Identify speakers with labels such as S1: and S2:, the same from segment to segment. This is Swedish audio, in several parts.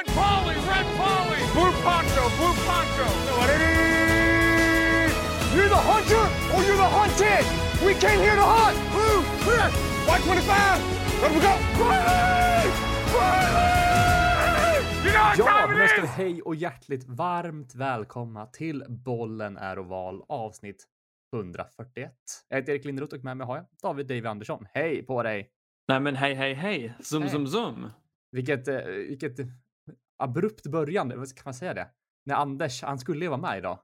S1: Red Polly, Red Polly, Blue Poncho, Blue Poncho.
S2: You're the hunter or you're the hunted. We came here to hunt. Blue, clear. White 25. Let we go.
S1: Riley! Riley! You know what
S3: Ja,
S1: is?
S3: hej och hjärtligt varmt välkomna till Bollen är oval avsnitt 141. Jag heter Erik Lindroth och med mig har jag David Dave Andersson. Hej på dig!
S4: Nej men hej hej hej, zoom
S3: Hej.
S4: zoom zoom.
S3: Vilket, eh, vilket abrupt börjande, vad kan man säga det? När Anders, han skulle ju vara med idag.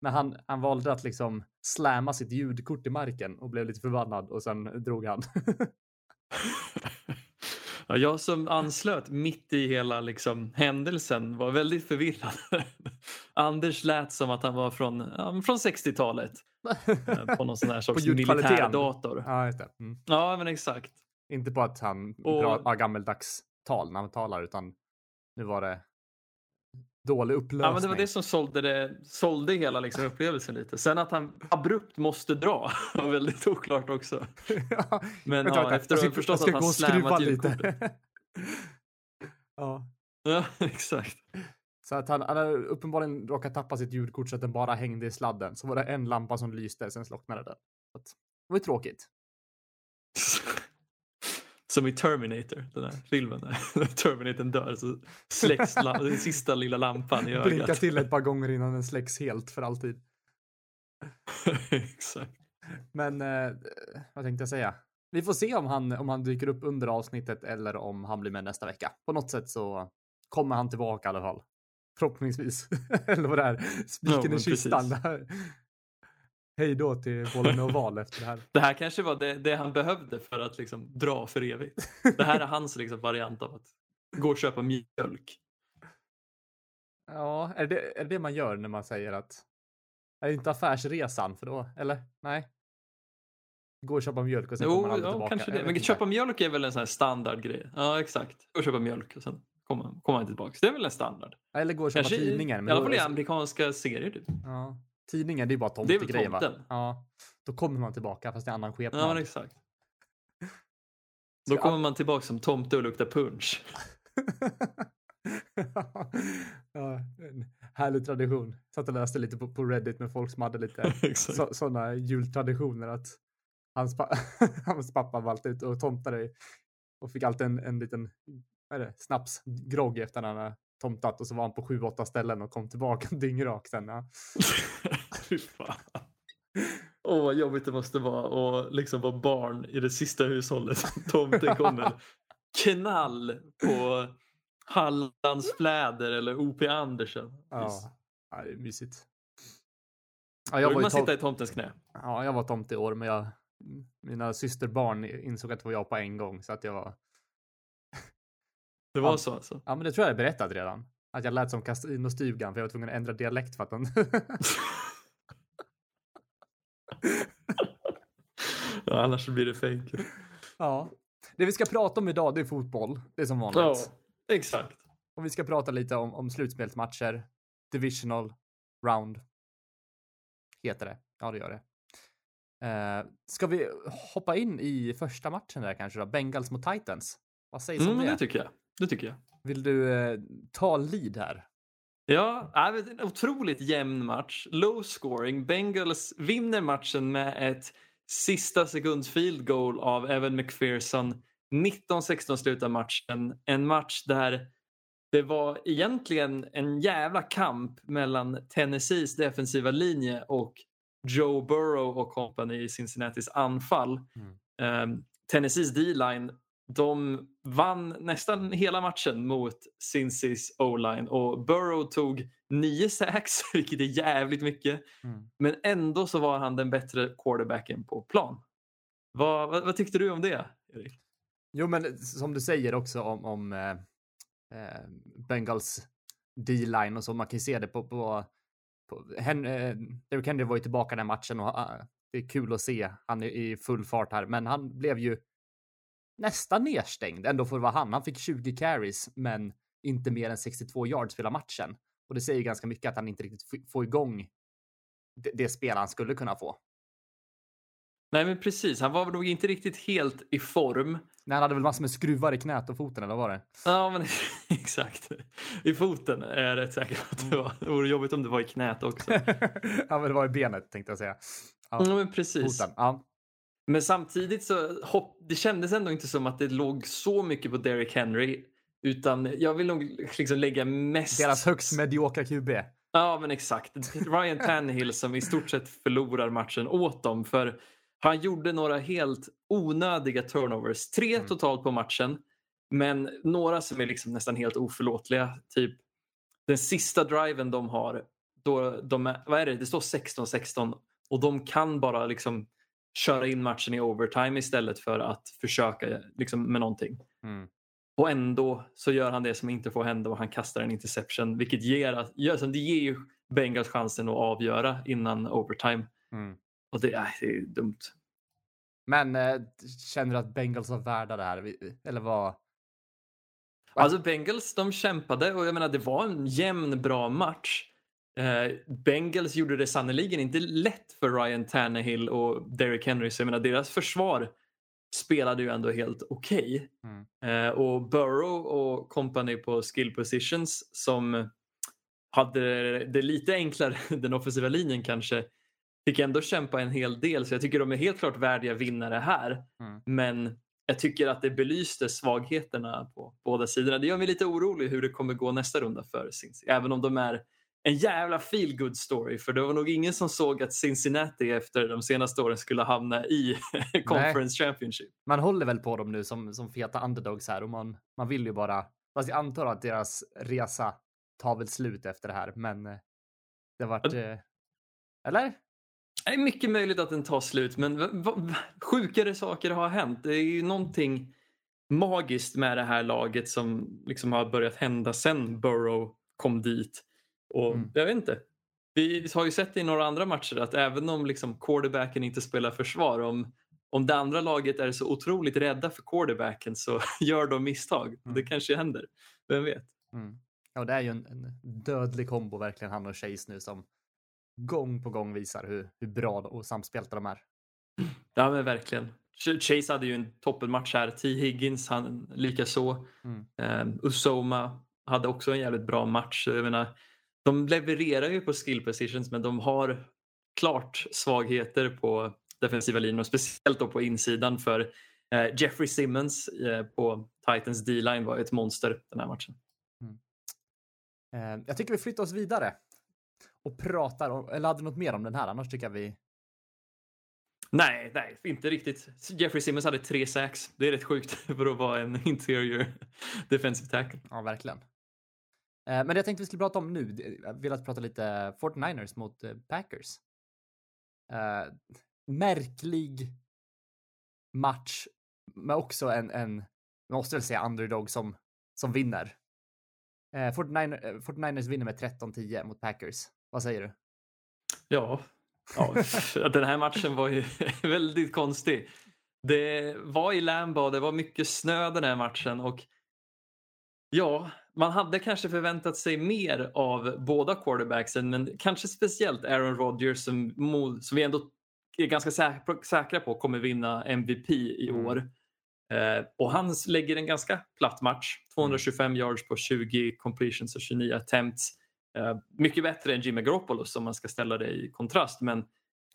S3: Men han, han valde att liksom slamma sitt ljudkort i marken och blev lite förbannad och sen drog han.
S4: Ja, jag som anslöt mitt i hela liksom, händelsen var väldigt förvirrad. Anders lät som att han var från, ja, från 60-talet. eh, På någon sån här sorts militärdator.
S3: ja. Mm.
S4: Ja men exakt.
S3: Inte på att han
S4: Och-
S3: pratar gammeldags tal när han talar, utan nu var det dålig upplösning.
S4: Ja, men det var det som sålde, det, sålde hela liksom, upplevelsen lite. Sen att han abrupt måste dra var väldigt oklart också.
S3: ja,
S4: Men
S3: vänta,
S4: ja,
S3: vänta.
S4: efter att ha förstått att han slammat
S3: lite.
S4: ljudkortet.
S3: ja.
S4: Ja exakt.
S3: Så att han, han hade uppenbarligen råkat tappa sitt ljudkort så att den bara hängde i sladden. Så var det en lampa som lyste, sen slocknade den. Så att, det var ju tråkigt.
S4: Som i Terminator, den här filmen. När Terminatorn dör så släcks den sista lilla lampan i
S3: Blinka
S4: ögat.
S3: till ett par gånger innan den släcks helt för alltid.
S4: Exakt.
S3: Men eh, vad tänkte jag säga? Vi får se om han, om han dyker upp under avsnittet eller om han blir med nästa vecka. På något sätt så kommer han tillbaka i alla fall. Förhoppningsvis. eller vad det är. Spiken i
S4: men
S3: kistan. Hej då till bollen och val efter det här.
S4: Det här kanske var det, det han behövde för att liksom dra för evigt. Det här är hans liksom variant av att gå och köpa mjölk.
S3: Ja, är det, är det man gör när man säger att är det inte affärsresan för då, eller? Nej. Gå och köpa mjölk och sen kommer
S4: Jo,
S3: man aldrig
S4: ja,
S3: tillbaka.
S4: kanske det. Men
S3: inte.
S4: köpa mjölk är väl en sån här standardgrej. Ja, exakt. Gå och köpa mjölk och sen kommer kommer han tillbaka. Det är väl en standard.
S3: Eller gå och köpa
S4: Kanske i-
S3: tidningen.
S4: I alla fall i amerikanska serier. Typ.
S3: Ja. Tidningen, det är bara tomtegrejer va? Ja. Då kommer man tillbaka fast i annan skepnad.
S4: Ja, exakt. Då kommer man tillbaka som tomte och luktar punch.
S3: ja, en härlig tradition. Satt och läste lite på, på Reddit med folk som hade lite sådana jultraditioner att hans, pa hans pappa alltid ute och tomtade och fick alltid en, en liten vad är det, snapsgrogg efter att han hade tomtat och så var han på sju, åtta ställen och kom tillbaka dyngrak sen. Ja.
S4: Fy fan. Åh, vad jobbigt det måste vara att liksom vara barn i det sista hushållet. Tomten kommer. Knall på Hallandsfläder eller O.P. Andersen.
S3: Ja. ja, det är mysigt. Ja,
S4: Då
S3: jag
S4: vill
S3: var, ju
S4: man
S3: tom-
S4: sitta i tomtens knä.
S3: ja, jag var tomt i år, men jag, mina systerbarn insåg att det var jag på en gång så att jag var
S4: Det var
S3: Ja.
S4: så alltså.
S3: Ja, men det tror jag jag berättat redan. Att jag lät som Casinostugan för jag var tvungen att ändra dialekt för att den...
S4: Ja, annars blir det fake.
S3: ja. Det vi ska prata om idag, det är fotboll. Det är som vanligt.
S4: Ja, exakt.
S3: Och vi ska prata lite om, om slutspelsmatcher. Divisional round. Heter det. Ja, det gör det. Uh, ska vi hoppa in i första matchen där kanske då? Bengals mot Titans. Vad sägs
S4: Mm,
S3: om det?
S4: det tycker jag. Det tycker jag.
S3: Vill du eh, ta lead här?
S4: Ja, en otroligt jämn match. Low scoring. Bengals vinner matchen med ett sista sekunds field goal av Evan McPherson. 19-16 slutar matchen. En match där det var egentligen en jävla kamp mellan Tennessees defensiva linje och Joe Burrow och company i Cincinnatis anfall. Um, Tennessees D-line de vann nästan hela matchen mot Cincy's O-line och Burrow tog nio sacks, vilket är jävligt mycket.
S3: Mm.
S4: Men ändå så var han den bättre quarterbacken på plan. Vad, vad, vad tyckte du om det, Erik?
S3: Jo, men som du säger också om, om eh, eh, Bengals D-line och så, man kan ju se det på, på, på Hen, eh, Derrick Henry var ju tillbaka den matchen och uh, det är kul att se. Han är i full fart här, men han blev ju nästan nedstängd ändå för att vara han. Han fick 20 carries, men inte mer än 62 yards hela matchen. Och det säger ganska mycket att han inte riktigt får igång det, det spel han skulle kunna få.
S4: Nej men precis, han var nog inte riktigt helt i form.
S3: Nej, han hade väl massor med skruvar i knät och foten eller vad var det?
S4: Ja men exakt. I foten är jag rätt säker på att det var. Det vore jobbigt om det var i knät också.
S3: ja, men det var i benet tänkte jag säga.
S4: Ja, ja men precis.
S3: Foten. Ja.
S4: Men samtidigt så hopp, det kändes ändå inte som att det låg så mycket på Derrick Henry. Utan jag vill nog liksom lägga mest...
S3: Deras högst mediokra QB.
S4: Ja men exakt. Ryan Tannehill som i stort sett förlorar matchen åt dem. För han gjorde några helt onödiga turnovers. Tre
S3: Mm.
S4: totalt på matchen. Men några som är liksom nästan helt oförlåtliga. Typ den sista driven de har. Då de är, vad är det? det står 16-16 och de kan bara liksom köra in matchen i overtime istället för att försöka liksom, med någonting.
S3: Mm.
S4: Och ändå så gör han det som inte får hända och han kastar en interception vilket ger, gör, det ger ju Bengals chansen att avgöra innan overtime.
S3: Mm.
S4: Och det, äh, det är dumt.
S3: Men eh, känner du att Bengals var värda det här? Eller vad?
S4: Alltså Bengals de kämpade och jag menar det var en jämn bra match. Eh, Bengals gjorde det sannoliken inte lätt för Ryan Tannehill och Derrick Henry så jag menar deras försvar spelade ju ändå helt okej.
S3: Mm.
S4: Eh, och Burrow och company på skill positions som hade det lite enklare, den offensiva linjen kanske, fick ändå kämpa en hel del så jag tycker de är helt klart värdiga vinnare här.
S3: Mm.
S4: Men jag tycker att det belyste svagheterna på båda sidorna. Det gör mig lite orolig hur det kommer gå nästa runda för Cincy. Även om de är en jävla feel good story för det var nog ingen som såg att Cincinnati efter de senaste åren skulle hamna i Conference Championship.
S3: Man håller väl på dem nu som, som feta underdogs här och man, man vill ju bara, fast jag antar att deras resa tar väl slut efter det här, men eh, det har varit, eh, eller?
S4: Det är mycket möjligt att den tar slut men sjukare saker har hänt. Det är ju någonting magiskt med det här laget som liksom har börjat hända sen Burrow kom dit. Och
S3: Mm.
S4: Jag vet inte. Vi har ju sett i några andra matcher att även om liksom quarterbacken inte spelar försvar, om, om det andra laget är så otroligt rädda för quarterbacken så gör de misstag.
S3: Mm.
S4: Det kanske händer. Vem vet?
S3: Mm. Ja, det är ju en, en dödlig kombo verkligen, han och Chase nu som gång på gång visar hur, hur bra och samspelta de är.
S4: Ja men verkligen. Ch- Chase hade ju en toppenmatch här. T. Higgins han lika så.
S3: Mm.
S4: Um, Usoma hade också en jävligt bra match. Jag menar, de levererar ju på skill positions men de har klart svagheter på defensiva linjen och speciellt då på insidan för eh, Jeffrey Simmons eh, på Titans D-line var ett monster den här matchen.
S3: Eh, jag tycker vi flyttar oss vidare och pratar om, eller hade du något mer om den här? Annars tycker jag vi
S4: Nej, nej, inte riktigt. Jeffrey Simmons hade tre sacks. Det är rätt sjukt för att vara en interior defensive tackle.
S3: Ja, verkligen. Eh, men det jag tänkte vi skulle prata om nu, jag eh, vill att prata lite 49ers mot eh, Packers. Uh, märklig match, men också en, en man måste väl säga underdog som, som vinner. Uh, 49ers, 49ers vinner med 13-10 mot Packers. Vad säger du?
S4: Ja, ja den här matchen var ju väldigt konstig. Det var i Lambo, det var mycket snö den här matchen och ja, man hade kanske förväntat sig mer av båda quarterbacksen men kanske speciellt Aaron Rodgers som, som vi ändå är ganska säkra, på kommer vinna MVP i
S3: Mm.
S4: år. Eh, och han lägger en ganska platt match. 225 yards på 20 completions och 29 attempts. Eh, mycket bättre än Jimmy Garoppolo om man ska ställa det i kontrast. Men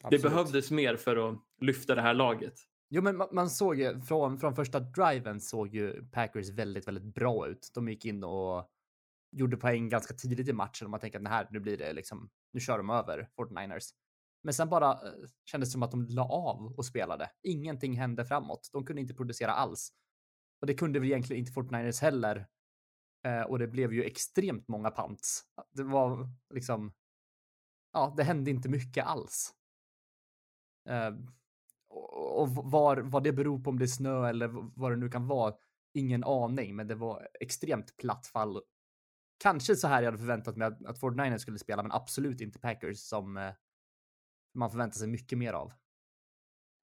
S4: det behövdes mer för att lyfta det här laget.
S3: Jo, men man, man såg ju från, från första driven såg ju Packers väldigt, väldigt bra ut. De gick in och gjorde poäng ganska tidigt i matchen och man tänker att här, nu blir det liksom, nu kör de över 49ers. Men sen bara eh, kändes det som att de la av och spelade. Ingenting hände framåt. De kunde inte producera alls. Och det kunde väl egentligen inte 49ers heller. Eh, och det blev ju extremt många pants. Det var liksom, ja, det hände inte mycket alls. Eh, och och var, vad det beror på, om det är snö eller vad det nu kan vara, ingen aning, men det var extremt platt fall. Kanske så här jag hade förväntat mig att, att 49ers skulle spela, men absolut inte Packers som eh, man förväntar sig mycket mer av.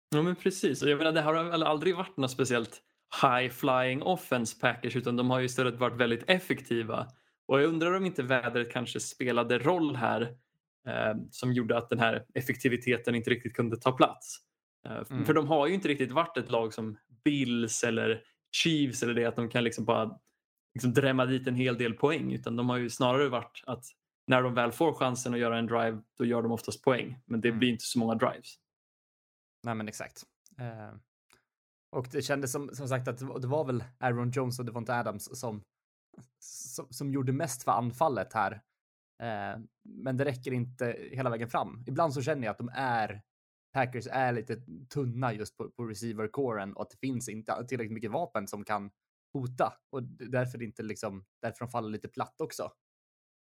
S4: Ja men precis. Och jag menar, det har väl aldrig varit något speciellt high flying offense Packers utan de har ju istället varit väldigt effektiva. Och jag undrar om inte vädret kanske spelade roll här eh, som gjorde att den här effektiviteten inte riktigt kunde ta plats. Eh,
S3: Mm.
S4: För de har ju inte riktigt varit ett lag som Bills eller Chiefs eller det att de kan liksom bara liksom drämma dit en hel del poäng utan de har ju snarare varit att när de väl får chansen att göra en drive då gör de oftast poäng men det
S3: Mm.
S4: blir inte så många drives.
S3: Nej, men exakt. Eh, och det kändes som, som sagt att det var, väl Aaron Jones och Devonta Adams som, som, som gjorde mest för anfallet här. Eh, men det räcker inte hela vägen fram. Ibland så känner jag att de är Packers är lite tunna just på, på receiver-coren och att det finns inte tillräckligt mycket vapen som kan hota och därför inte liksom därför de faller lite platt också.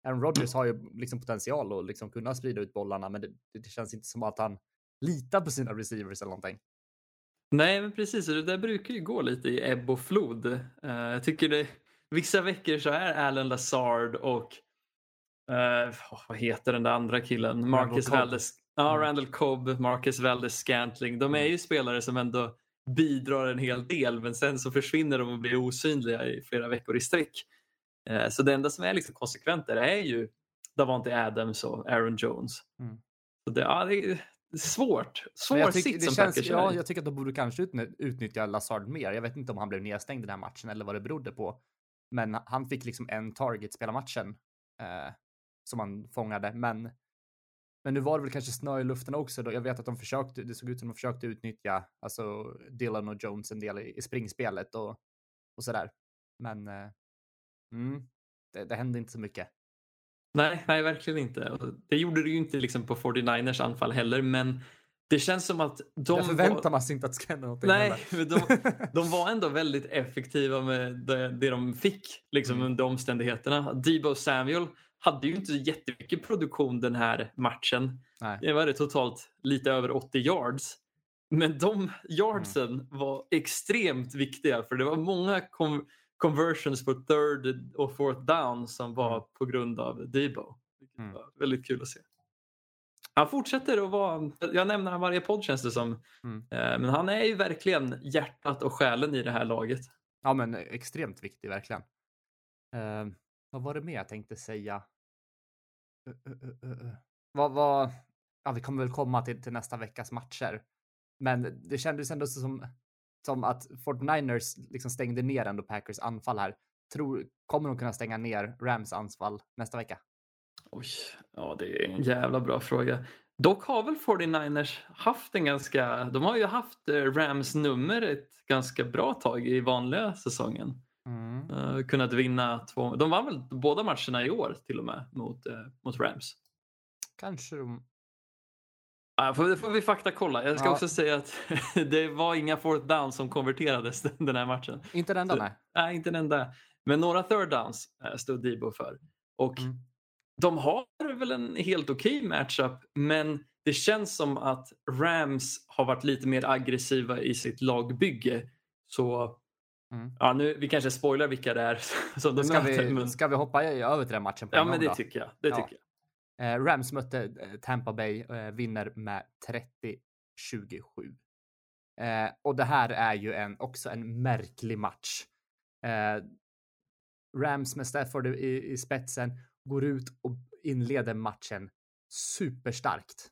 S3: Aaron Rodgers har ju liksom potential att liksom kunna sprida ut bollarna, men det, det känns inte som att han litar på sina receivers eller någonting.
S4: Nej men precis, det där brukar ju gå lite i ebb och flod. Eh, jag tycker det vissa veckor så är Alan Lazard och eh, vad heter den där andra killen? Marcus
S3: Cobb.
S4: Ja,
S3: Mm.
S4: Randall Cobb, Marcus Valdes Scantling. De är ju spelare som ändå bidrar en hel del men sen så försvinner de och blir osynliga i flera veckor i sträck. Eh, så det enda som är liksom konsekvent där är ju Davante Adams och Aaron Jones.
S3: Mm.
S4: Så det, ja, det är svårt. Svår
S3: det
S4: som
S3: känns, ja, jag tycker att de borde kanske utny- utnyttja Lazard mer. Jag vet inte om han blev nedstängd i den här matchen eller vad det berodde på. Men han fick liksom en target spela matchen eh, som han fångade. Men, men nu var det väl kanske snö i luften också. Då. Jag vet att de försökte, det såg ut som de försökte utnyttja alltså Dylan och Jones en del i, i springspelet och, och sådär. Men eh, mm, det, det hände inte så mycket.
S4: Nej, nej, verkligen inte. Det gjorde det ju inte liksom på 49ers anfall heller, men det känns som att de...
S3: jag förväntar
S4: var...
S3: man sig inte att det ska hända någonting.
S4: Nej, men de, de var ändå väldigt effektiva med det, det de fick liksom,
S3: Mm.
S4: under omständigheterna. Debo Samuel hade ju inte jättemycket produktion den här matchen.
S3: Nej.
S4: Det var det totalt lite över 80 yards. Men de yardsen
S3: Mm.
S4: var extremt viktiga för det var många conversions på third och fourth down som var
S3: Mm.
S4: på grund av Debo. Vilket
S3: Mm.
S4: var väldigt kul att se. Han fortsätter att vara, jag nämner han varje podd känns det som,
S3: Mm.
S4: Eh, men han är ju verkligen hjärtat och själen i det här laget.
S3: Ja, men extremt viktig verkligen. Eh, vad var det mer jag tänkte säga? Vad var? Ja, vi kommer väl komma till, till nästa veckas matcher, men det kändes ändå som som att 49ers liksom stängde ner ändå Packers anfall här. Tror, kommer de kunna stänga ner Rams anfall nästa vecka?
S4: Oj, ja det är en jävla bra fråga. Dock har väl 49ers haft en ganska, de har ju haft eh, Rams nummer ett ganska bra tag i vanliga säsongen.
S3: Mm.
S4: Uh, kunnat vinna två, de vann väl båda matcherna i år till och med mot, eh, mot Rams.
S3: Kanske de.
S4: Uh, får, det får vi fakta kolla. Jag ska
S3: Ja.
S4: också säga att det var inga fourth downs som konverterades den här matchen.
S3: Inte den enda, nej.
S4: Nej, inte en enda. Men några third downs eh, stod Debo för. Och
S3: Mm.
S4: de har väl en helt okej matchup, men det känns som att Rams har varit lite mer aggressiva i sitt lagbygge. Så
S3: Mm.
S4: ja, nu, vi kanske spoilar vilka det är som de
S3: Ska vi,
S4: men,
S3: ska vi hoppa över till den matchen? På
S4: ja,
S3: en
S4: men det
S3: då?
S4: tycker jag. Det
S3: Ja.
S4: tycker jag.
S3: Eh, Rams mötte eh, Tampa Bay, eh, vinner med 30-27. Eh, och det här är ju en, också en märklig match. Rams med Stafford i, i spetsen går ut och inleder matchen superstarkt.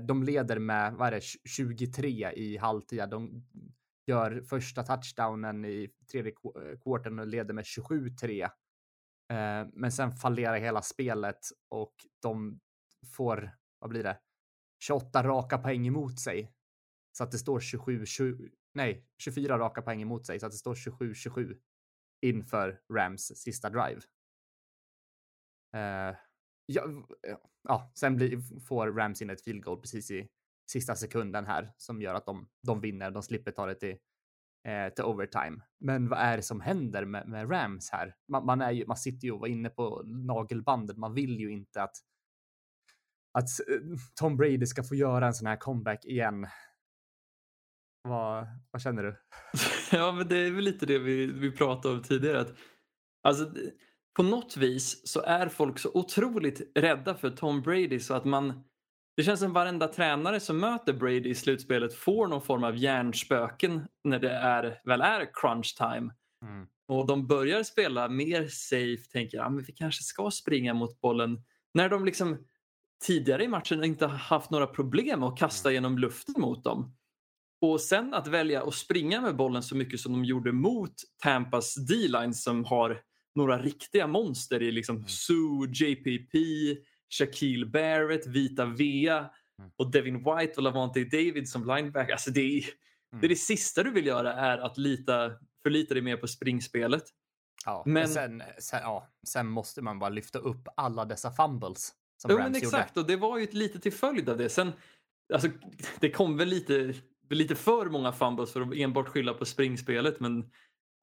S3: De leder med, vad är det, 23 i halvtid. De gör första touchdownen i tredje kvarten eh, quartern och leder med 27-3. Eh, men sen fallerar hela spelet och de får, vad blir det, 28 raka poäng emot sig. Så att det står 27, 20, nej, 24 raka poäng emot sig så att det står 27-27 inför Rams sista drive. Eh, ja, ja, sen blir, får Rams in ett field goal precis i sista sekunden här som gör att de, de vinner. De slipper ta det till, eh, till overtime. Men vad är det som händer med, med Rams här? Man, man, är ju, man sitter ju och var inne på nagelbandet. Man vill ju inte att att eh, Tom Brady ska få göra en sån här comeback igen. Vad, vad känner du?
S4: Ja, men det är väl lite det vi, vi pratade om tidigare. Att, alltså, på något vis så är folk så otroligt rädda för Tom Brady så att man det känns som varenda tränare som möter Brady i slutspelet får någon form av hjärnspöken när det är, väl är crunch time.
S3: Mm.
S4: Och de börjar spela mer safe, tänker att ah, men vi kanske ska springa mot bollen. När de liksom tidigare i matchen inte haft några problem att kasta genom luften mot dem. Och sen att välja att springa med bollen så mycket som de gjorde mot Tampas D-line som har några riktiga monster i liksom Sue, JPP, Shaquille Barrett, Vita Vea
S3: Mm.
S4: och Devin White och Lavonte David som linebacker. Alltså det, är, det, är det sista du vill göra är att lita, förlita dig mer på springspelet.
S3: Ja,
S4: Men-
S3: sen, sen, ja, sen måste man bara lyfta upp alla dessa fumbles som
S4: Jo,
S3: Rams
S4: men
S3: gjorde.
S4: exakt, och det var ju lite till följd av det. Sen, alltså, det kom väl lite, lite för många fumbles för att enbart skylla på springspelet. Men,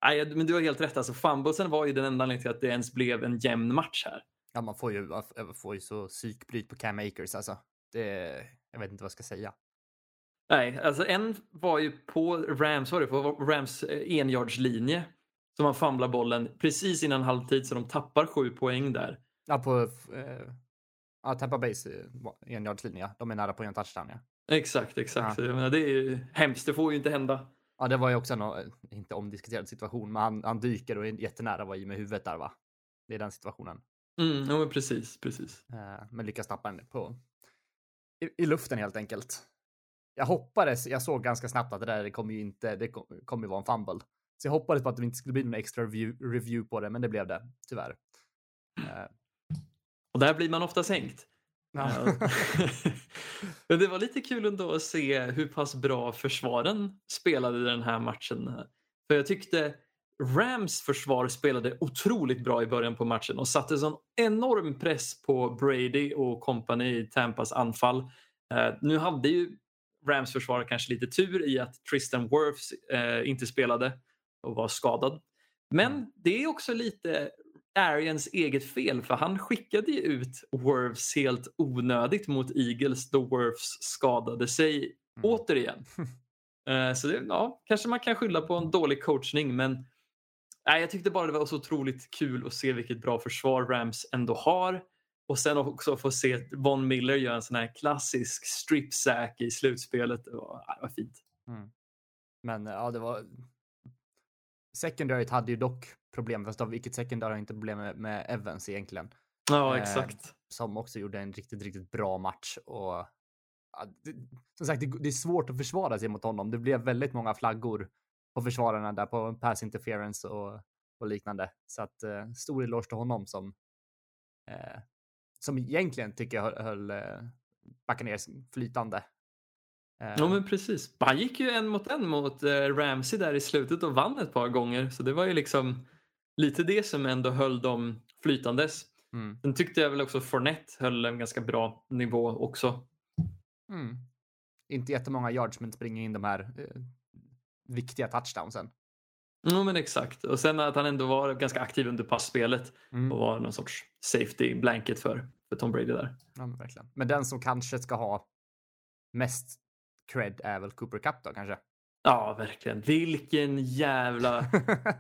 S4: nej, men du har helt rätt, alltså, fumblesen var ju den enda anledningen till att det ens blev en jämn match här.
S3: Ja, man får ju, man får ju så psykbryt på Cam Akers alltså. Det, jag vet inte vad jag ska säga.
S4: Nej, alltså en var ju på Rams, var det på Rams eh, enjardslinje som man famlar bollen precis innan halvtid så de tappar sju poäng där.
S3: Ja, på eh, ja, Tampa Base eh, enjardslinje, ja. De är nära på en touchdown, ja.
S4: Exakt, exakt.
S3: Ja.
S4: Menar, det är ju hemskt, det får ju inte hända.
S3: Ja, det var ju också en eh, inte omdiskuterad situation, men han, han dyker och är jättenära var i med huvudet där, va? Det är den situationen.
S4: Mm, ja, men precis, precis.
S3: Eh, men lyckas tappa den på i, i luften helt enkelt. Jag hoppades, jag såg ganska snabbt att det där kommer ju inte, det kom- kommer ju vara en fumble. Så jag hoppades på att det inte skulle bli någon extra review, review på det, men det blev det tyvärr. Eh,
S4: Och där blir man ofta sänkt.
S3: ja.
S4: Men det var lite kul ändå att se hur pass bra försvaren spelade i den här matchen. För jag tyckte Rams försvar spelade otroligt bra i början på matchen och satte sån enorm press på Brady och kompani i Tampas anfall. Eh, nu hade ju Rams försvar kanske lite tur i att Tristan Wirfs eh, inte spelade och var skadad. Men det är också lite Arians eget fel för han skickade ju ut Wirfs helt onödigt mot Eagles då Wirfs skadade sig
S3: Mm.
S4: återigen. Eh, Så det, ja, kanske man kan skylla på en dålig coachning men nej, jag tyckte bara det var så otroligt kul att se vilket bra försvar Rams ändå har. Och sen också få se Von Miller göra en sån här klassisk strip sack i slutspelet. Det var, det var fint.
S3: Men eh, ja, det var. Secondaryt hade ju dock problem, fast av vilket secondary har inte problem med, med Evans egentligen.
S4: Ja,
S3: Eh,
S4: exakt.
S3: Som också gjorde en riktigt, riktigt bra match och ja, det, som sagt, det, det är svårt att försvara sig mot honom. Det blev väldigt många flaggor på försvararna där på pass interference och, och liknande. Så att eh, stor eloge till honom som eh, som egentligen tycker jag höll, höll eh, Buccaneers flytande. Eh,
S4: Ja men precis. Han gick ju en mot en mot eh, Ramsey där i slutet och vann ett par gånger. Så det var ju liksom lite det som ändå höll dem flytandes.
S3: mm,
S4: Sen tyckte jag väl också Fournette höll en ganska bra nivå också.
S3: mm. Inte jättemånga yards, men springer in de här eh, viktiga touchdownsen.
S4: Ja men exakt. Och sen att han ändå var ganska aktiv under passspelet
S3: Mm.
S4: och var någon sorts safety blanket för, för Tom Brady där.
S3: Ja, men verkligen. Men den som kanske ska ha mest cred är väl Cooper Cup då kanske?
S4: Ja verkligen. Vilken jävla...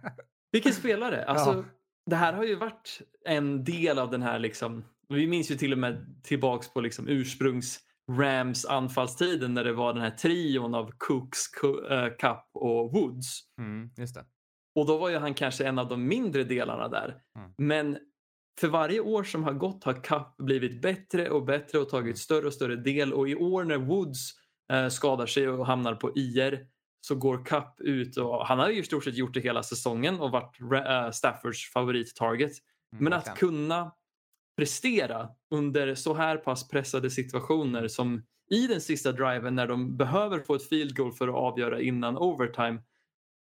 S4: Vilken spelare! Alltså,
S3: Ja.
S4: Det här har ju varit en del av den här liksom, vi minns ju till och med tillbaks på liksom ursprungs Rams anfallstiden när det var den här trion av Cooks, eh, Cup och Woods.
S3: mm, just det.
S4: Och då var ju han kanske en av de mindre delarna där.
S3: Mm.
S4: Men för varje år som har gått har Cup blivit bättre och bättre och tagit större och större del. Och i år när Woods eh, skadar sig och hamnar på IR så går Cup ut och han har ju i stort sett gjort det hela säsongen och varit eh, Staffords favorittarget.
S3: Mm,
S4: Men att
S3: verkligen.
S4: kunna prestera under så här pass pressade situationer som i den sista driven när de behöver få ett field goal för att avgöra innan overtime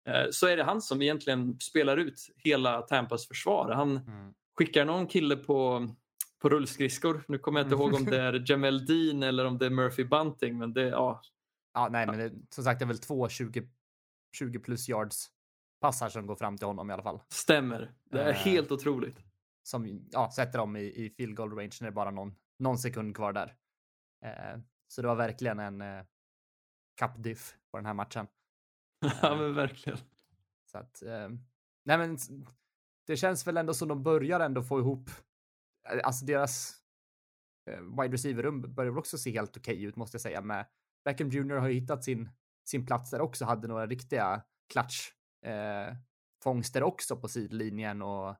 S4: eh, så är det han som egentligen spelar ut hela Tampas försvar. Han
S3: Mm.
S4: skickar någon kille på, på rullskridskor. Nu kommer jag inte ihåg om det är Jamel Dean eller om det är Murphy Bunting men det, ja,
S3: Ja, nej, men det, som sagt, det är väl två 20, 20 plus yards passar som går fram till honom i alla fall.
S4: stämmer. Det är
S3: Eh.
S4: helt otroligt.
S3: Som ja, sätter dem i, i field goal range när det är bara någon, någon sekund kvar där. Eh, så det var verkligen en eh, cup-diff på den här matchen.
S4: ja men verkligen.
S3: Så att, eh, nej men det känns väl ändå som de börjar ändå få ihop, eh, alltså deras eh, wide receiver-rum börjar väl också se helt okej ut måste jag säga med Beckham Jr har ju hittat sin, sin plats där också, hade några riktiga klatsch eh, fångster också på sidlinjen och eh,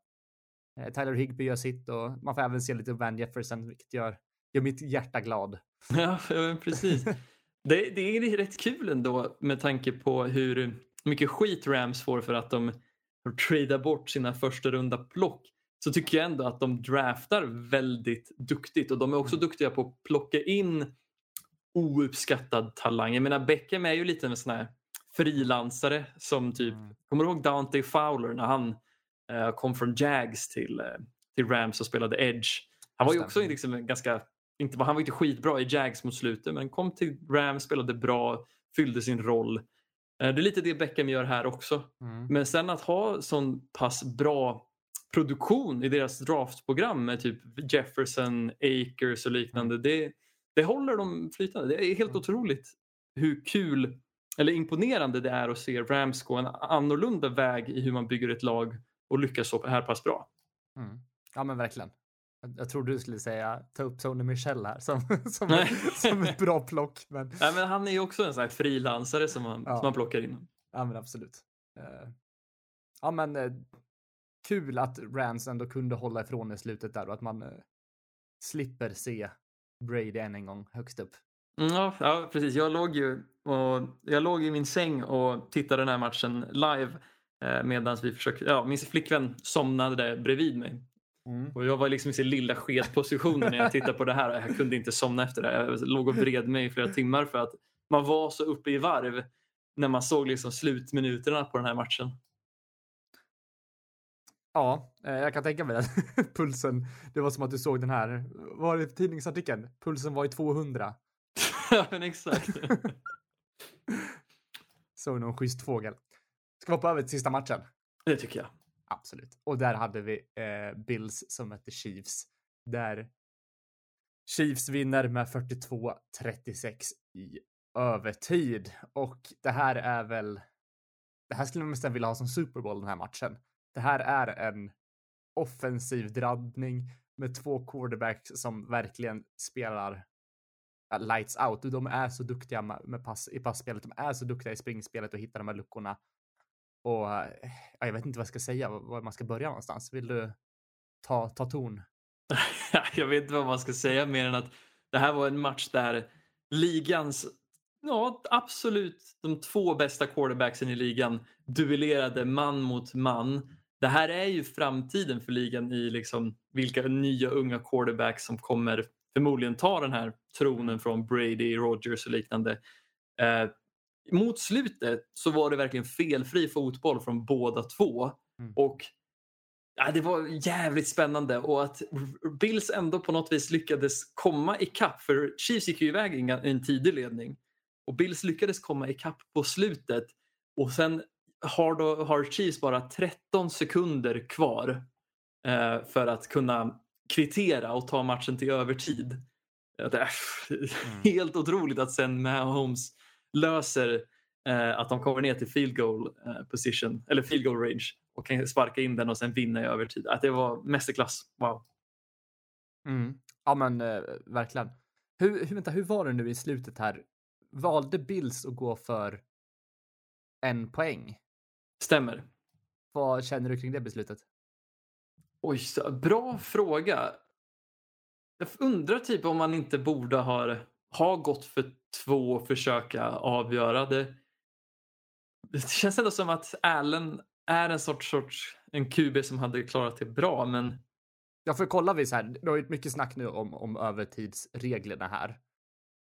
S3: Tyler Higby gör sitt och man får även se lite Van Jefferson vilket gör, gör mitt hjärta glad.
S4: Ja, precis. Det, det är rätt kul ändå med tanke på hur mycket skit Rams får för att de tradar bort sina första runda plock. Så tycker jag ändå att de draftar väldigt duktigt och de är också duktiga på att plocka in ouppskattad talang. Jag menar Beckham är ju lite en sån här frilansare som typ,
S3: Mm.
S4: kommer du ihåg Dante Fowler när han eh, kom från Jags till, eh, till Rams och spelade Edge. Han var ju också liksom en ganska, inte, han var inte skitbra i Jags mot slutet men kom till Rams, spelade bra, fyllde sin roll. Eh, det är lite det Beckham gör här också.
S3: Mm.
S4: Men sen att ha sån pass bra produktion i deras draftprogram med typ Jefferson, Akers och liknande. Det, det håller dem flytande. Det är helt
S3: Mm.
S4: otroligt hur kul eller imponerande det är att se Rams gå en annorlunda väg i hur man bygger ett lag och lyckas så här pass bra.
S3: Mm. Ja men verkligen. Jag, trodde du skulle säga ta upp Sony Michel här som, som,
S4: Nej.
S3: som ett bra plock. Men,
S4: Nej, men han är ju också en sån här frilansare som man,
S3: Ja.
S4: som man plockar in.
S3: ja men absolut. Eh, ja men eh, kul att Rams ändå kunde hålla ifrån i slutet där och att man eh, slipper se Brady än en gång högst upp.
S4: Mm, Ja, ja, precis. Jag låg ju och, jag låg i min säng och tittade den här matchen live medan vi försökte, ja, min flickvän somnade där bredvid mig. Och jag var liksom i sin lilla skedpositionen när jag tittade på det här. Jag kunde inte somna efter det. Jag låg och vred mig i flera timmar för att man var så uppe i varv när man såg liksom slutminuterna på den här matchen.
S3: Ja, eh, jag kan tänka mig det. Pulsen, det var som att du såg den här, var det tidningsartikeln? Pulsen var i 200.
S4: ja, men exakt.
S3: Såg någon schysst fågel. Ska vi hoppa över till sista matchen?
S4: Det tycker jag.
S3: Absolut. Och där hade vi eh, Bills som mötte Chiefs. Där Chiefs vinner med 42-36 i övertid. Och det här är väl, det här skulle man nästan vilja ha som Super Bowl den här matchen. Det här är en offensiv drabbning med två quarterbacks som verkligen spelar lights out. De är så duktiga med, med pass, i passspelet. De är så duktiga i springspelet och hittar de här luckorna. Och ja, jag vet inte vad jag ska säga, var- man ska börja någonstans. Vill du ta, ta ton?
S4: jag vet inte vad man ska säga mer än att det här var en match där ligans, ja absolut de två bästa quarterbacksen i ligan duellerade man mot man. Det här är ju framtiden för ligan i liksom vilka nya unga quarterbacks som kommer förmodligen ta den här tronen från Brady, Rogers och liknande. Eh, mot slutet så var det verkligen felfri fotboll från båda två.
S3: Mm.
S4: Och ja, det var jävligt spännande och att Bills ändå på något vis lyckades komma ikapp. För Chiefs gick ju iväg i en, tidig ledning och Bills lyckades komma ikapp på slutet. Och sen har, då, har Chiefs bara 13 sekunder kvar eh, för att kunna kvittera och ta matchen till övertid. Det är helt otroligt att sen Mahomes löser eh, att de kommer ner till field goal eh, position eller field goal range och kan sparka in den och sen vinna i övertid. Att det var mästerklass. Wow.
S3: Mm. Ja men eh, verkligen. Hur, hur, vänta, hur var det nu i slutet här? Valde Bills att gå för en poäng?
S4: Stämmer.
S3: Vad känner du kring det beslutet?
S4: Oj, bra fråga. Jag undrar typ om man inte borde ha, har gått för två och försöka avgöra det. Det känns ändå som att Allen är en sorts, sorts en QB som hade klarat det bra men
S3: Ja, för kollar vi så här, det har ju mycket snack nu om, om övertidsreglerna här.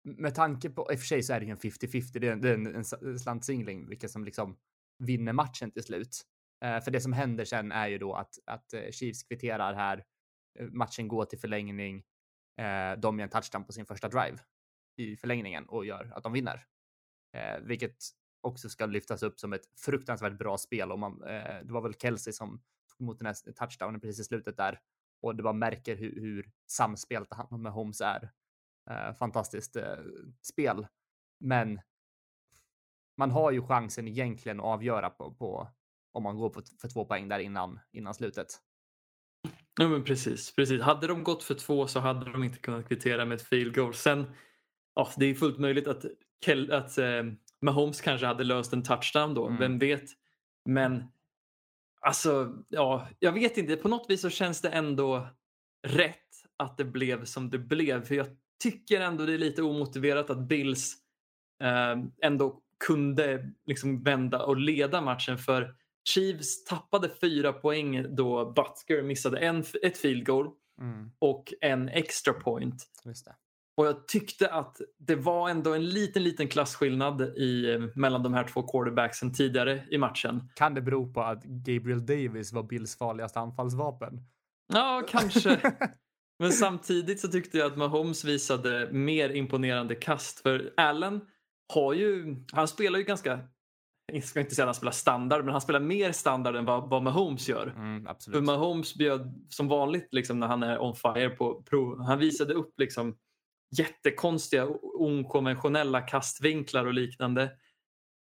S3: Med tanke på, i och för sig så är det ju en 50-50, det är en, det är en, en slantsingling, vilka som liksom vinner matchen till slut. Eh, för det som händer sen är ju då att, att eh, Chiefs kvitterar här, eh, matchen går till förlängning, eh, de gör en touchdown på sin första drive i förlängningen och gör att de vinner. Eh, vilket också ska lyftas upp som ett fruktansvärt bra spel. Och man, eh, det var väl Kelsey som tog emot den här touchdownen precis i slutet där och det bara märker hur, hur samspelt han med Holmes är. Eh, fantastiskt eh, spel. Men man har ju chansen egentligen att avgöra på, på om man går på, för två poäng där innan, innan slutet.
S4: Ja men precis, precis. Hade de gått för två så hade de inte kunnat kvittera med ett field goal. Sen, ja, det är fullt möjligt att, Kel, att eh, Mahomes kanske hade löst en touchdown då,
S3: Mm.
S4: vem vet. Men alltså, ja, jag vet inte. På något vis så känns det ändå rätt att det blev som det blev. För jag tycker ändå det är lite omotiverat att Bills eh, ändå kunde liksom vända och leda matchen för Chiefs tappade fyra poäng då Butker missade en, ett field goal
S3: Mm,
S4: och en extra point. Och jag tyckte att det var ändå en liten, liten klasskillnad i, mellan de här två quarterbacksen tidigare i matchen.
S3: Kan det bero på att Gabriel Davis var Bills farligaste anfallsvapen?
S4: Ja, kanske. Men samtidigt så tyckte jag att Mahomes visade mer imponerande kast. För Allen har ju, han spelar ju ganska, jag ska inte säga att han spelar standard, men han spelar mer standard än vad, vad Mahomes gör.
S3: Mm,
S4: För
S3: absolut.
S4: Mahomes bjöd som vanligt liksom, när han är on fire på prov. Han visade upp liksom jättekonstiga, okonventionella kastvinklar och liknande.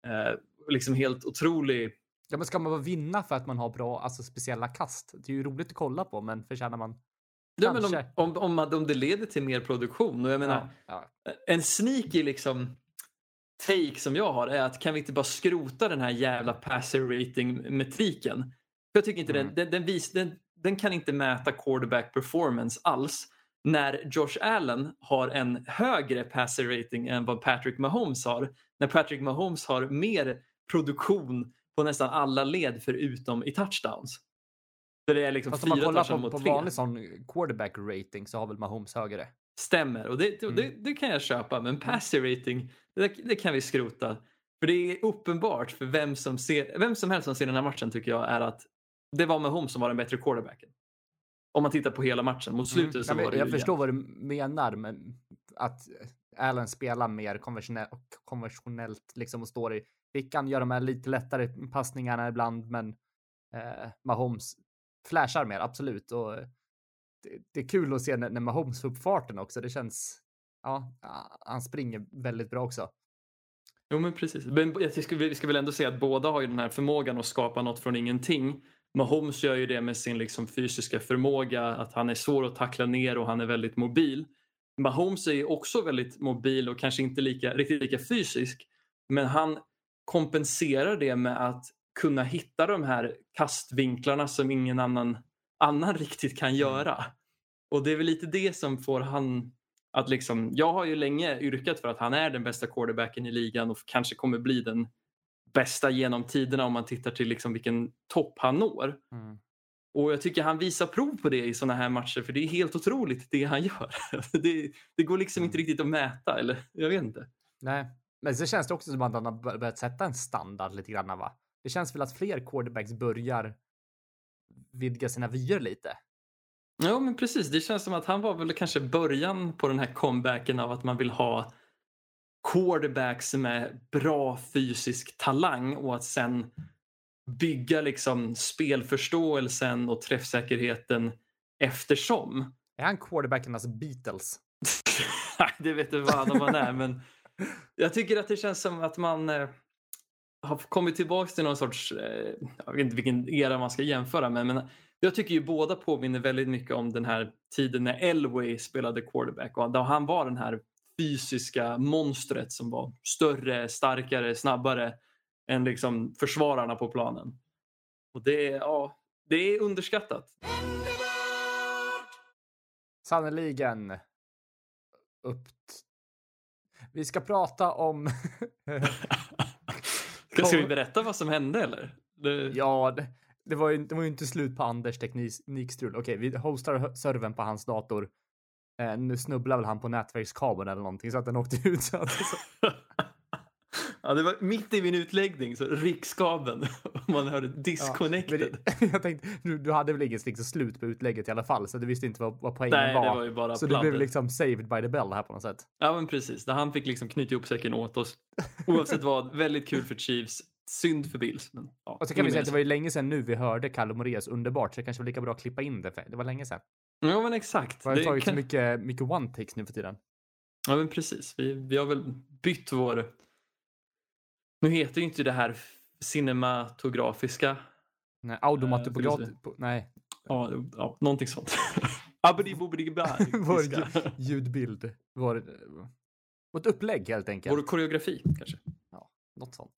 S4: Eh, liksom helt otrolig.
S3: Ja, men ska man bara vinna för att man har bra, alltså speciella kast? Det är ju roligt att kolla på, men förtjänar man
S4: Ja, men om, om, om, man- om det leder till mer produktion. Och jag menar,
S3: Ja,
S4: en sneaky liksom take som jag har är att kan vi inte bara skrota den här jävla passer rating metriken? För jag tycker inte
S3: Mm.
S4: den, den, den, vis, den, den kan inte mäta quarterback performance alls när Josh Allen har en högre passer rating än vad Patrick Mahomes har. När Patrick Mahomes har mer produktion på nästan alla led förutom i touchdowns. Där det är liksom
S3: Fast om man kollar på, på vanlig sån quarterback rating så har väl Mahomes högre.
S4: Stämmer och det,
S3: Mm.
S4: det, det kan jag köpa men passer rating det, det kan vi skrota. För det är uppenbart för vem som, ser, vem som helst som ser den här matchen tycker jag är att det var Mahomes som var den bättre quarterbacken. Om man tittar på hela matchen. Mot slutet
S3: Mm.
S4: så
S3: Ja, men
S4: var det
S3: jag förstår vad du menar, men att Allen spelar mer konventionellt, konventionellt liksom och står i fickan, gör de här lite lättare passningarna ibland, men eh, Mahomes flashar mer, absolut. Och det, det är kul att se när, när Mahomes får upp farten också. Det känns, ja, han springer väldigt bra också.
S4: Jo men precis. Men jag tycker vi ska väl ändå säga att båda har ju den här förmågan att skapa något från ingenting. Mahomes gör ju det med sin liksom fysiska förmåga, att han är svår att tackla ner och han är väldigt mobil. Mahomes är också väldigt mobil och kanske inte lika, riktigt lika fysisk. Men han kompenserar det med att kunna hitta de här kastvinklarna som ingen annan, annan riktigt kan göra. Och det är väl lite det som får han att liksom, jag har ju länge yrkat för att han är den bästa quarterbacken i ligan och kanske kommer bli den bästa genom tiderna om man tittar till liksom vilken topp han når.
S3: Mm.
S4: Och jag tycker han visar prov på det i sådana här matcher för det är helt otroligt det han gör. Det, det går liksom inte riktigt att mäta eller jag vet inte.
S3: Nej, men så känns det också som att han har bör- börjat sätta en standard lite grann, va? Det känns väl att fler quarterbacks börjar vidga sina vyer lite.
S4: Ja men precis, det känns som att han var väl kanske början på den här comebacken av att man vill ha quarterbacks med bra fysisk talang och att sen bygga liksom spelförståelsen och träffsäkerheten eftersom.
S3: Är han quarterbackernas Beatles?
S4: Det vet du vad om man är men jag tycker att det känns som att man eh, har kommit tillbaka till någon sorts, eh, jag vet inte vilken era man ska jämföra med men jag tycker ju båda påminner väldigt mycket om den här tiden när Elway spelade quarterback och då han var den här fysiska monstret som var större, starkare, snabbare än liksom försvararna på planen. Och det, är- ja, det är underskattat.
S3: Sannerligen. Upp. Vi ska prata om...
S4: Ska, ska vi berätta vad som hände eller? Det,
S3: ja, det, det, var ju, det var ju inte slut på Anders teknikstrul. Okej, vi hostar servern på hans dator. Eh, nu snubblar väl han på nätverkskabeln eller någonting så att den åkte ut. Så att, så,
S4: ja, det var mitt i min utläggning så rikskabeln. Man hörde disconnected.
S3: det, jag tänkte, du, du hade väl inget liksom slut på utlägget i alla fall, så du visste inte vad, vad poängen
S4: Nej,
S3: var.
S4: det var ju bara
S3: så du
S4: pladder.
S3: blev liksom saved by the bell här på något sätt.
S4: Ja men precis, där han fick liksom knyta ihop säcken åt oss. Oavsett vad, väldigt kul för Chiefs. Synd för Bills. Men, ja,
S3: Och så kan vi säga att det var ju länge sedan nu vi hörde Kalle Moraeus underbart, så det kanske var lika bra att klippa in det, för det var länge sedan.
S4: Ja men exakt.
S3: Det har
S4: Det
S3: tagit
S4: kan-
S3: så mycket, mycket one-takes nu för tiden.
S4: Ja men precis, vi, vi har väl bytt vår... Nu heter ju inte det här cinematografiska.
S3: Nej,
S4: Eh,
S3: automatopograf...
S4: förlåt.
S3: på- Nej,
S4: Ja, ja någonting sånt.
S3: Vår ju- ljudbild. Vår, vårt upplägg helt enkelt.
S4: Vår koreografi kanske.
S3: Något sånt.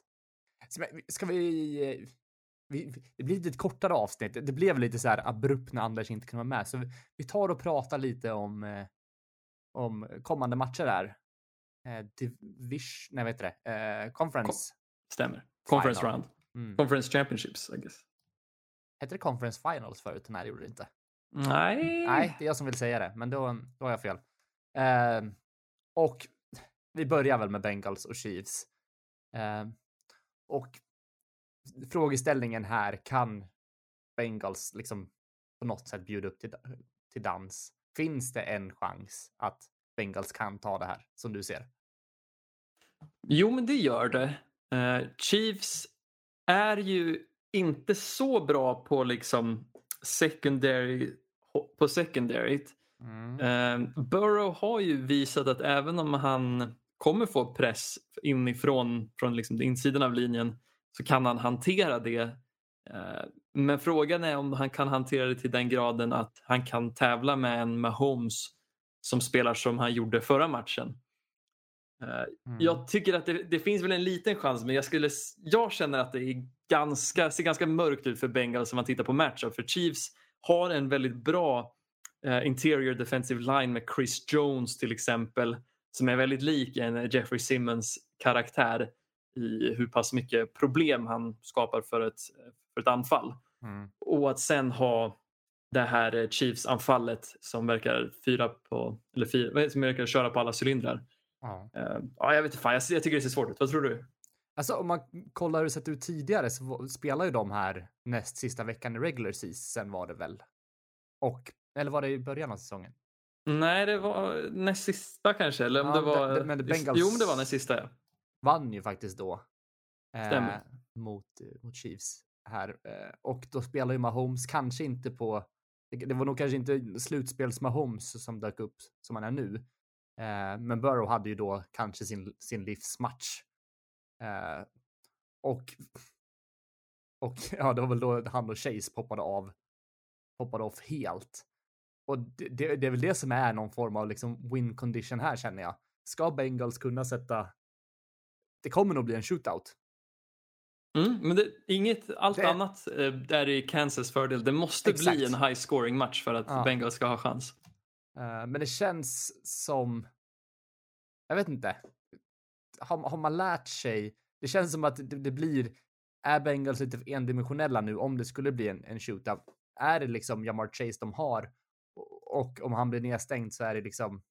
S3: Ska vi, vi... Det blir lite kortare avsnitt. Det blev lite så här abrupt när Anders inte kunde vara med. Så vi, tar och pratar lite om, eh, om kommande matcher här. eh, division, nej vad heter det, eh, conference.
S4: Stämmer. Conference
S3: Final.
S4: round.
S3: Mm.
S4: Conference championships, I guess.
S3: Hette det conference finals förut? Nej, det gjorde det inte.
S4: Nej.
S3: Nej, det är jag som vill säga det, men då, då har jag fel. Eh, och vi börjar väl med Bengals och Chiefs. Eh, och frågeställningen här, kan Bengals liksom på något sätt bjuda upp till, till dans? Finns det en chans att Bengals kan ta det här som du ser?
S4: Jo, men det gör det. Eh, Chiefs är ju inte så bra på liksom secondary på secondaryt.
S3: Mm.
S4: Eh, Burrow har ju visat att även om han kommer få press inifrån från liksom insidan av linjen så kan han hantera det. Eh, men frågan är om han kan hantera det till den graden att han kan tävla med en Mahomes som spelar som han gjorde förra matchen. Eh,
S3: Mm.
S4: Jag tycker att det, det finns väl en liten chans men jag, skulle, jag känner att det är ganska, ser ganska mörkt ut för Bengals om man tittar på matchup. För Chiefs har en väldigt bra eh, interior defensive line med Chris Jones till exempel som är väldigt lik en Jeffrey Simmons karaktär i hur pass mycket problem han skapar för ett, för ett anfall.
S3: Mm.
S4: Och att sen ha det här Chiefs-anfallet som verkar fyra på, eller fyra, som verkar köra på alla cylindrar.
S3: Ja.
S4: Eh, ja, jag vet inte fan, jag, jag tycker det ser svårt ut. Vad tror du?
S3: Alltså om man kollar hur det sett ut tidigare så spelar ju de här näst sista veckan i regular season var det väl? Och, eller var det i början av säsongen?
S4: Nej, det var näst sista kanske. Eller om
S3: Ja,
S4: det var...
S3: det- men Bengals-
S4: Jo, men det var näst sista. Ja.
S3: Vann ju faktiskt då. Eh,
S4: Stämmer.
S3: mot, mot Chiefs här. Eh, och då spelar ju Mahomes kanske inte på, det, det var nog kanske inte slutspels Mahomes som dök upp som han är nu. Eh, men Burrow hade ju då kanske sin, sin livsmatch. Eh, och, och ja, det var väl då han och Chase poppade av, poppade av helt. Och det, det, det är väl det som är någon form av liksom win condition här känner jag. Ska Bengals kunna sätta det kommer nog bli en shootout.
S4: Mm, men det, inget, allt
S3: Det-
S4: annat eh, är i Kansas fördel. Det måste
S3: Exakt.
S4: bli en high scoring match för att
S3: Ja.
S4: Bengals ska ha chans.
S3: Eh, men det känns som, jag vet inte, har, har man lärt sig, det känns som att det, det blir, är Bengals lite endimensionella nu om det skulle bli en, en shootout? Är det liksom Jamar Chase de har? Och, om han blir nedstängd så är det liksom,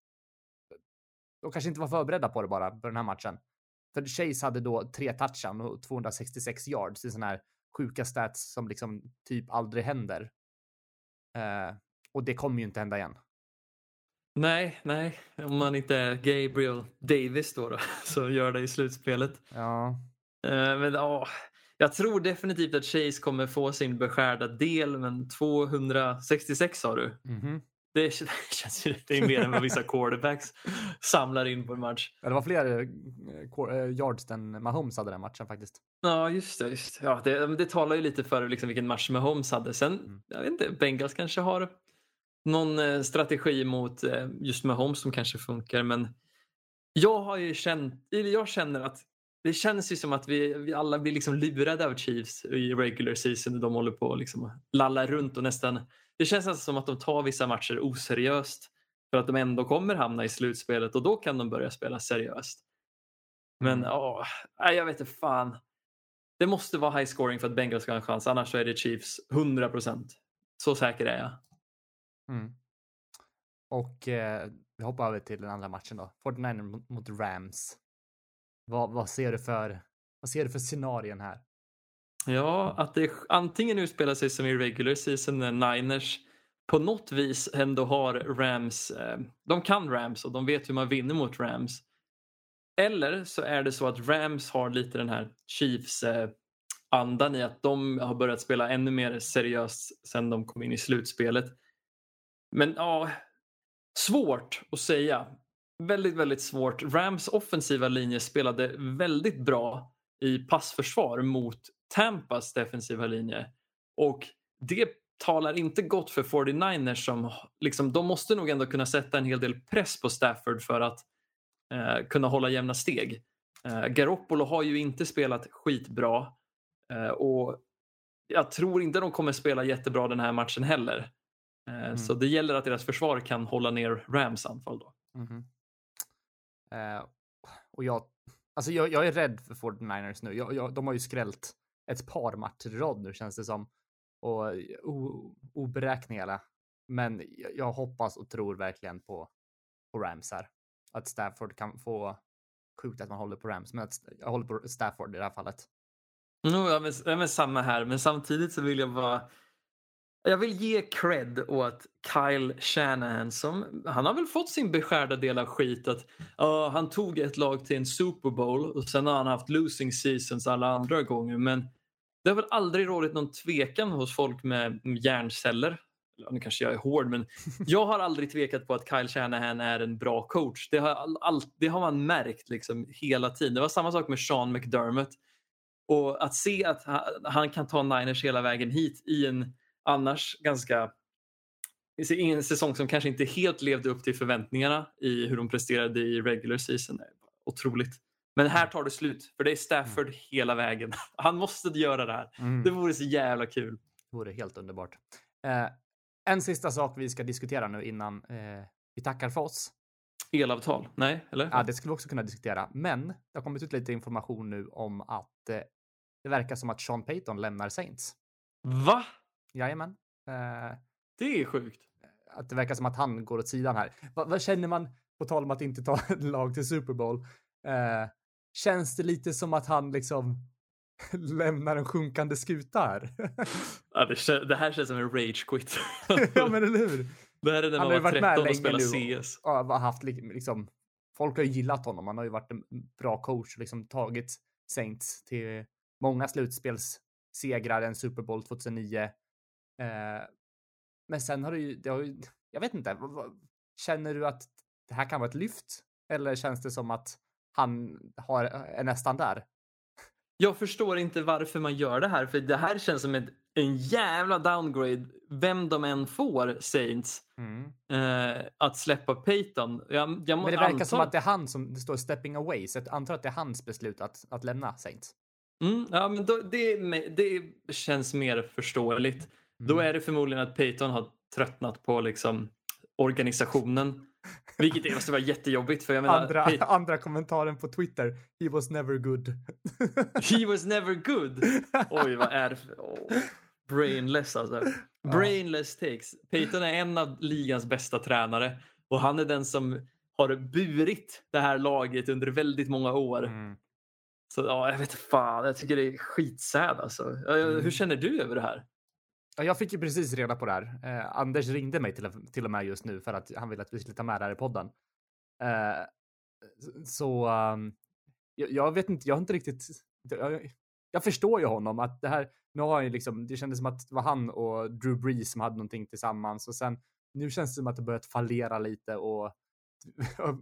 S3: de kanske inte var förberedda på det bara, på den här matchen. För Chase hade då tre touchdown och 266 yards. Är sådana här sjuka stats som liksom typ aldrig händer. Eh, och det kommer ju inte hända igen.
S4: Nej, nej. Om man inte är Gabriel Davis då, då så gör det i slutspelet.
S3: Ja.
S4: Eh, men ja, jag tror definitivt att Chase kommer få sin beskärda del, men 266 sa du.
S3: Mhm.
S4: Det känns ju det är mer än vad vissa quarterbacks samlar in på en match.
S3: Ja, det var fler eh, eh, yards än Mahomes hade den matchen faktiskt.
S4: Ja, just det. Just. det. Ja, det, det talar ju lite för liksom vilken match Mahomes hade. Sen,
S3: Mm.
S4: jag vet inte, Bengals kanske har någon eh, strategi mot just Mahomes som kanske funkar, men jag har ju känt, jag känner att det känns ju som att vi, vi alla blir liksom lurade av Chiefs i regular season. De håller på att liksom lalla runt och nästan, det känns alltså som att de tar vissa matcher oseriöst för att de ändå kommer hamna i slutspelet och då kan de börja spela seriöst. Men
S3: Mm.
S4: åh, nej, jag vet inte fan. Det måste vara high scoring för att Bengals ska ha en chans, annars så är det Chiefs 100%. Så säker är jag.
S3: Mm. Och eh, vi hoppar över till den andra matchen då. 49 mot, mot Rams. Vad, vad ser du för, vad ser du för scenarien här?
S4: Ja, att det antingen utspelar sig som i regular season när Niners på något vis ändå har Rams, eh, de kan Rams och de vet hur man vinner mot Rams. Eller så är det så att Rams har lite den här Chiefs eh, andan i att de har börjat spela ännu mer seriöst sen de kom in i slutspelet. Men ja, svårt att säga. Väldigt, väldigt svårt. Rams offensiva linje spelade väldigt bra i passförsvar mot Tampas defensiva linje. Och det talar inte gott för 49ers som liksom, de måste nog ändå kunna sätta en hel del press på Stafford för att eh, kunna hålla jämna steg. Eh, Garoppolo har ju inte spelat skitbra eh, och jag tror inte de kommer spela jättebra den här matchen heller. Eh, Så det gäller att deras försvar kan hålla ner Rams anfall då.
S3: Eh, och jag, alltså jag, jag är rädd för 49ers nu. Jag, jag, de har ju skrällt ett par matcher i rad nu känns det som. Och o, oberäkneliga. Men jag, hoppas och tror verkligen på, på Rams här. Att Stafford kan få, sjukt att man håller på Rams, men att jag håller på Stafford i det här fallet.
S4: No, ja, men, ja, men samma här, men samtidigt så vill jag bara jag vill ge cred åt Kyle Shanahan som han har väl fått sin beskärda del av skit att uh, han tog ett lag till en Super Bowl och sen har han haft losing seasons alla andra gånger men det har väl aldrig rådit någon tvekan hos folk med hjärnceller. Nu kanske jag är hård men jag har aldrig tvekat på att Kyle Shanahan är en bra coach. Det har, all, det har man märkt liksom hela tiden. Det var samma sak med Sean McDermott. Och att se att han kan ta Niners hela vägen hit i en annars ganska en säsong som kanske inte helt levde upp till förväntningarna i hur de presterade i regular season. Otroligt. Men här tar det slut, för det är Stafford mm. hela vägen. Han måste göra det här. Mm. Det vore så jävla kul.
S3: Det vore helt underbart. Eh, en sista sak vi ska diskutera nu innan eh, vi tackar för oss.
S4: Elavtal? Nej, eller?
S3: Ja, det skulle vi också kunna diskutera. Men det har kommit ut lite information nu om att eh, det verkar som att Sean Payton lämnar Saints.
S4: Va?
S3: Jajamän. Eh,
S4: det är sjukt.
S3: Att det verkar som att han går åt sidan här. Vad, vad känner man, på tal om att inte ta ett lag till Super Bowl? Eh, känns det lite som att han liksom lämnar en sjunkande skuta här?
S4: ja, det, det, här känns som en rage quit.
S3: ja, men eller hur?
S4: Det här är när han man var 13 och spelade CS.
S3: Och, och haft liksom, folk har ju gillat honom. Han har ju varit en bra coach och liksom tagit Saints till många slutspelssegrar, en Super Bowl 2009 Eh, men sen har du ju, det har ju, jag vet inte, känner du att det här kan vara ett lyft? Eller känns det som att han har, är nästan där?
S4: Jag förstår inte varför man gör det här, för det här känns som ett, en jävla downgrade, vem de än får, Saints, mm. eh, att släppa Peyton. Jag, jag
S3: Men det verkar anta... som att det är han som det står stepping away, så jag antar att det är hans beslut att, att lämna Saints.
S4: Mm, ja, men då, det, det känns mer förståeligt. Då mm. är det förmodligen att Peyton har tröttnat på liksom organisationen. Vilket måste vara jättejobbigt. För jag menar,
S3: andra, Pey andra kommentaren på Twitter. He was never good.
S4: He was never good. Oj, vad är det för... Oh. Brainless alltså. Brainless takes. Peyton är en av ligans bästa tränare och han är den som har burit det här laget under väldigt många år. Mm. Så ja, jag vet fan, jag tycker det är skitsäd alltså. Mm. Hur känner du över det här?
S3: Ja, jag fick ju precis reda på det här. Eh, Anders ringde mig till, till och med just nu för att han ville att vi skulle ta med det här i podden. Eh, så um, jag, jag, vet inte, jag har inte riktigt... Jag, jag, förstår ju honom att det här, nu har han ju liksom, det kändes som att det var han och Drew Brees som hade någonting tillsammans och sen nu känns det som att det börjat fallera lite och, och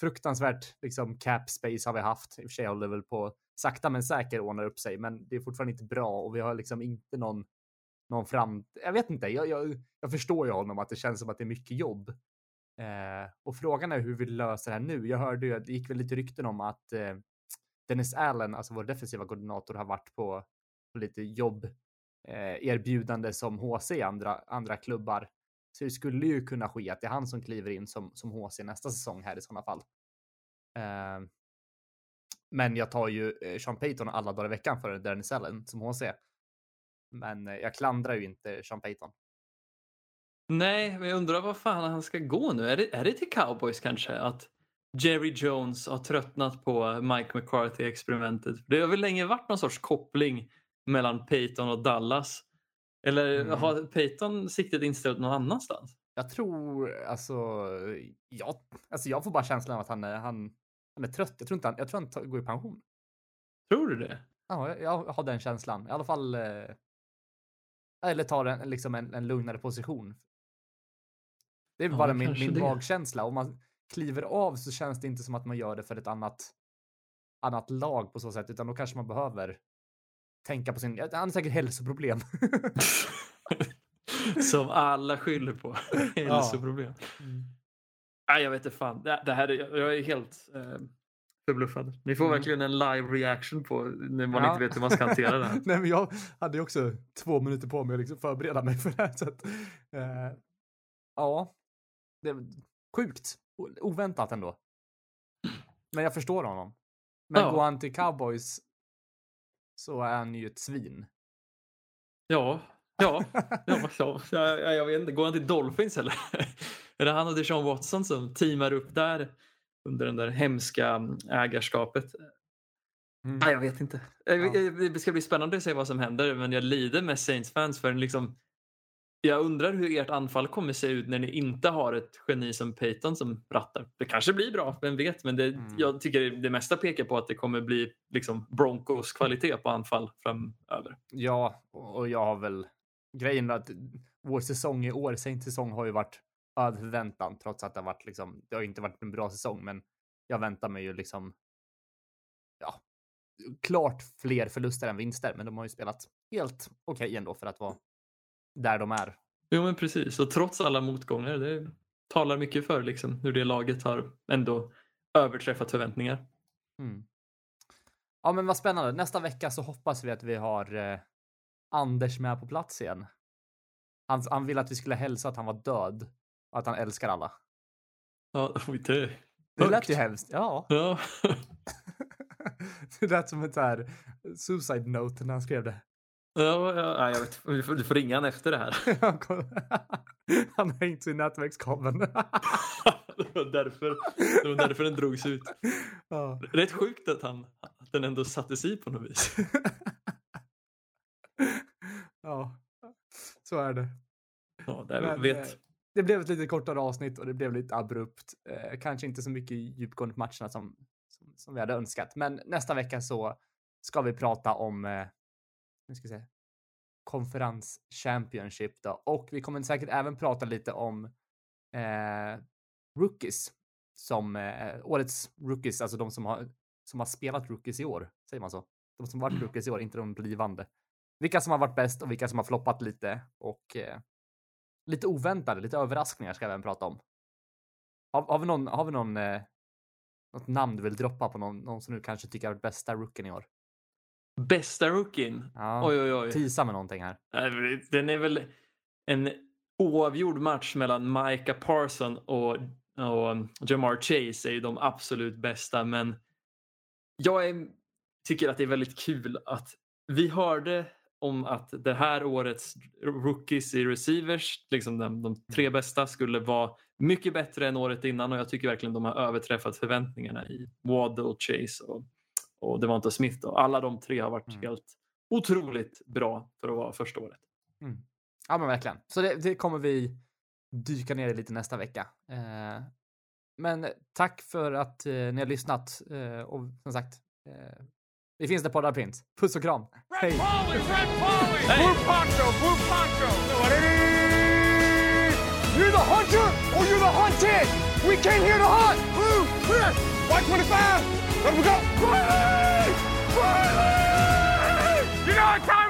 S3: fruktansvärt liksom cap space har vi haft. I och för sig håller det väl på sakta men säkert ordnar upp sig, men det är fortfarande inte bra och vi har liksom inte någon någon fram... Jag vet inte, jag, jag, jag förstår ju honom att det känns som att det är mycket jobb. Eh, och frågan är hur vi löser det här nu. Jag hörde ju att det gick väl lite rykten om att eh, Dennis Allen, alltså vår defensiva koordinator, har varit på, på lite jobb eh, erbjudande som HC i andra, andra klubbar. Så det skulle ju kunna ske att det är han som kliver in som, som HC nästa säsong här i sådana fall. Eh, men jag tar ju eh, Sean Payton alla dagar i veckan för Dennis Allen som HC. Men eh, jag klandrar ju inte Sean Payton.
S4: Nej, men jag undrar vad fan han ska gå nu. Är det, är det till cowboys kanske? Att Jerry Jones har tröttnat på Mike McCarthy-experimentet. Det har väl länge varit någon sorts koppling mellan Payton och Dallas. Eller mm. har Payton siktet inställt någon annanstans?
S3: Jag tror, alltså, jag, alltså jag får bara känslan av att han är, han, han är trött. Jag tror, inte han, jag tror han går i pension.
S4: Tror du det?
S3: Ja, jag, jag har den känslan. I alla fall eh, eller tar en, liksom en, en lugnare position. Det är ja, bara min, min magkänsla. Om man kliver av så känns det inte som att man gör det för ett annat, annat lag på så sätt, utan då kanske man behöver tänka på sin... Han har säkert hälsoproblem.
S4: som alla skyller på. hälsoproblem. Ja. Mm. Nej, jag vet inte fan. Det, det här är, jag är helt... Eh, förbluffad. Ni får mm. verkligen en live reaction på när man ja. inte vet hur man ska hantera det.
S3: Nej, men jag hade ju också två minuter på mig att liksom förbereda mig för det här. Så att, eh, ja, det är sjukt oväntat ändå. Men jag förstår honom. Men
S4: Ja.
S3: går han till cowboys så är han ju ett svin.
S4: Ja, ja, ja, ja, ja, ja jag vet inte. Går han till Dolphins eller? Är det han och Deshaun Watson som teamar upp där under den där hemska ägarskapet?
S3: Mm.
S4: Nej, jag vet inte. Eh,
S3: Ja.
S4: Det ska bli spännande att se vad som händer, men jag lider med Saints-fans för liksom jag undrar hur ert anfall kommer se ut när ni inte har ett geni som Peyton som rattar. Det kanske blir bra, vem vet? Men det,
S3: Mm.
S4: jag tycker det mesta pekar på att det kommer bli liksom Broncos kvalitet på anfall framöver.
S3: Ja, och jag har väl grejen att vår säsong i år, Saints säsong har ju varit över förväntan trots att det har varit liksom, det har inte varit en bra säsong, men jag väntar mig ju liksom ja, klart fler förluster än vinster, men de har ju spelat helt okej ändå för att vara där de är.
S4: Jo men precis, och trots alla motgångar, det talar mycket för liksom, hur det laget har ändå överträffat förväntningar.
S3: Mm. Ja, men vad spännande. Nästa vecka så hoppas vi att vi har eh, Anders med på plats igen. Han, han ville att vi skulle hälsa att han var död att han älskar alla.
S4: Ja, oj, det,
S3: Det lät ju hemskt. Ja.
S4: ja.
S3: det lät som ett så här suicide note när han skrev det.
S4: Ja, ja, jag vet. Du får, du får ringa han efter det här.
S3: Han har hängt sig i nätverkskabeln.
S4: det, var därför, det var därför den drogs ut.
S3: ja.
S4: Rätt sjukt att, han, att den ändå sattes i på något vis.
S3: ja, så är det.
S4: Ja, det
S3: Men,
S4: vet.
S3: Det blev ett lite kortare avsnitt och det blev lite abrupt. Eh, kanske inte så mycket djupgående på matcherna som, som, som vi hade önskat. Men nästa vecka så ska vi prata om eh, nu ska jag säga, konferens Championship då. Och vi kommer säkert även prata lite om eh, rookies som eh, årets rookies, alltså de som har, som har spelat rookies i år. Säger man så? De som varit rookies i år, inte de blivande. Vilka som har varit bäst och vilka som har floppat lite och eh, lite oväntade, lite överraskningar ska vi även prata om. Har, har vi någon, har vi någon eh, något namn du vill droppa på någon, någon som du kanske tycker är bästa rookien i år?
S4: Bästa rookien?
S3: Ja,
S4: Oj, oj, oj.
S3: tisa med någonting här.
S4: Den är väl en oavgjord match mellan Micah Parson och, och Jamar Chase är ju de absolut bästa. Men jag är, tycker att det är väldigt kul att vi hörde om att det här årets rookies i receivers, liksom de, de tre bästa, skulle vara mycket bättre än året innan och jag tycker verkligen de har överträffat förväntningarna i Waddle, Chase och, och Devonta Smith. Då. Alla de tre har varit
S3: Mm.
S4: helt otroligt bra för att vara första året.
S3: Mm. Ja, men verkligen. Så det, det kommer vi dyka ner i lite nästa vecka. Eh, men tack för att eh, ni har lyssnat eh, och som sagt, det finns det poddar Prins. Puss och kram. Hej!
S1: Red Polly, Red Polly! Blue Poncho, Blue Poncho!
S2: You're the hunter or you're the hunted! We came here to hunt! Blue, clear! Y25! Let we go! Riley! Riley! You know what time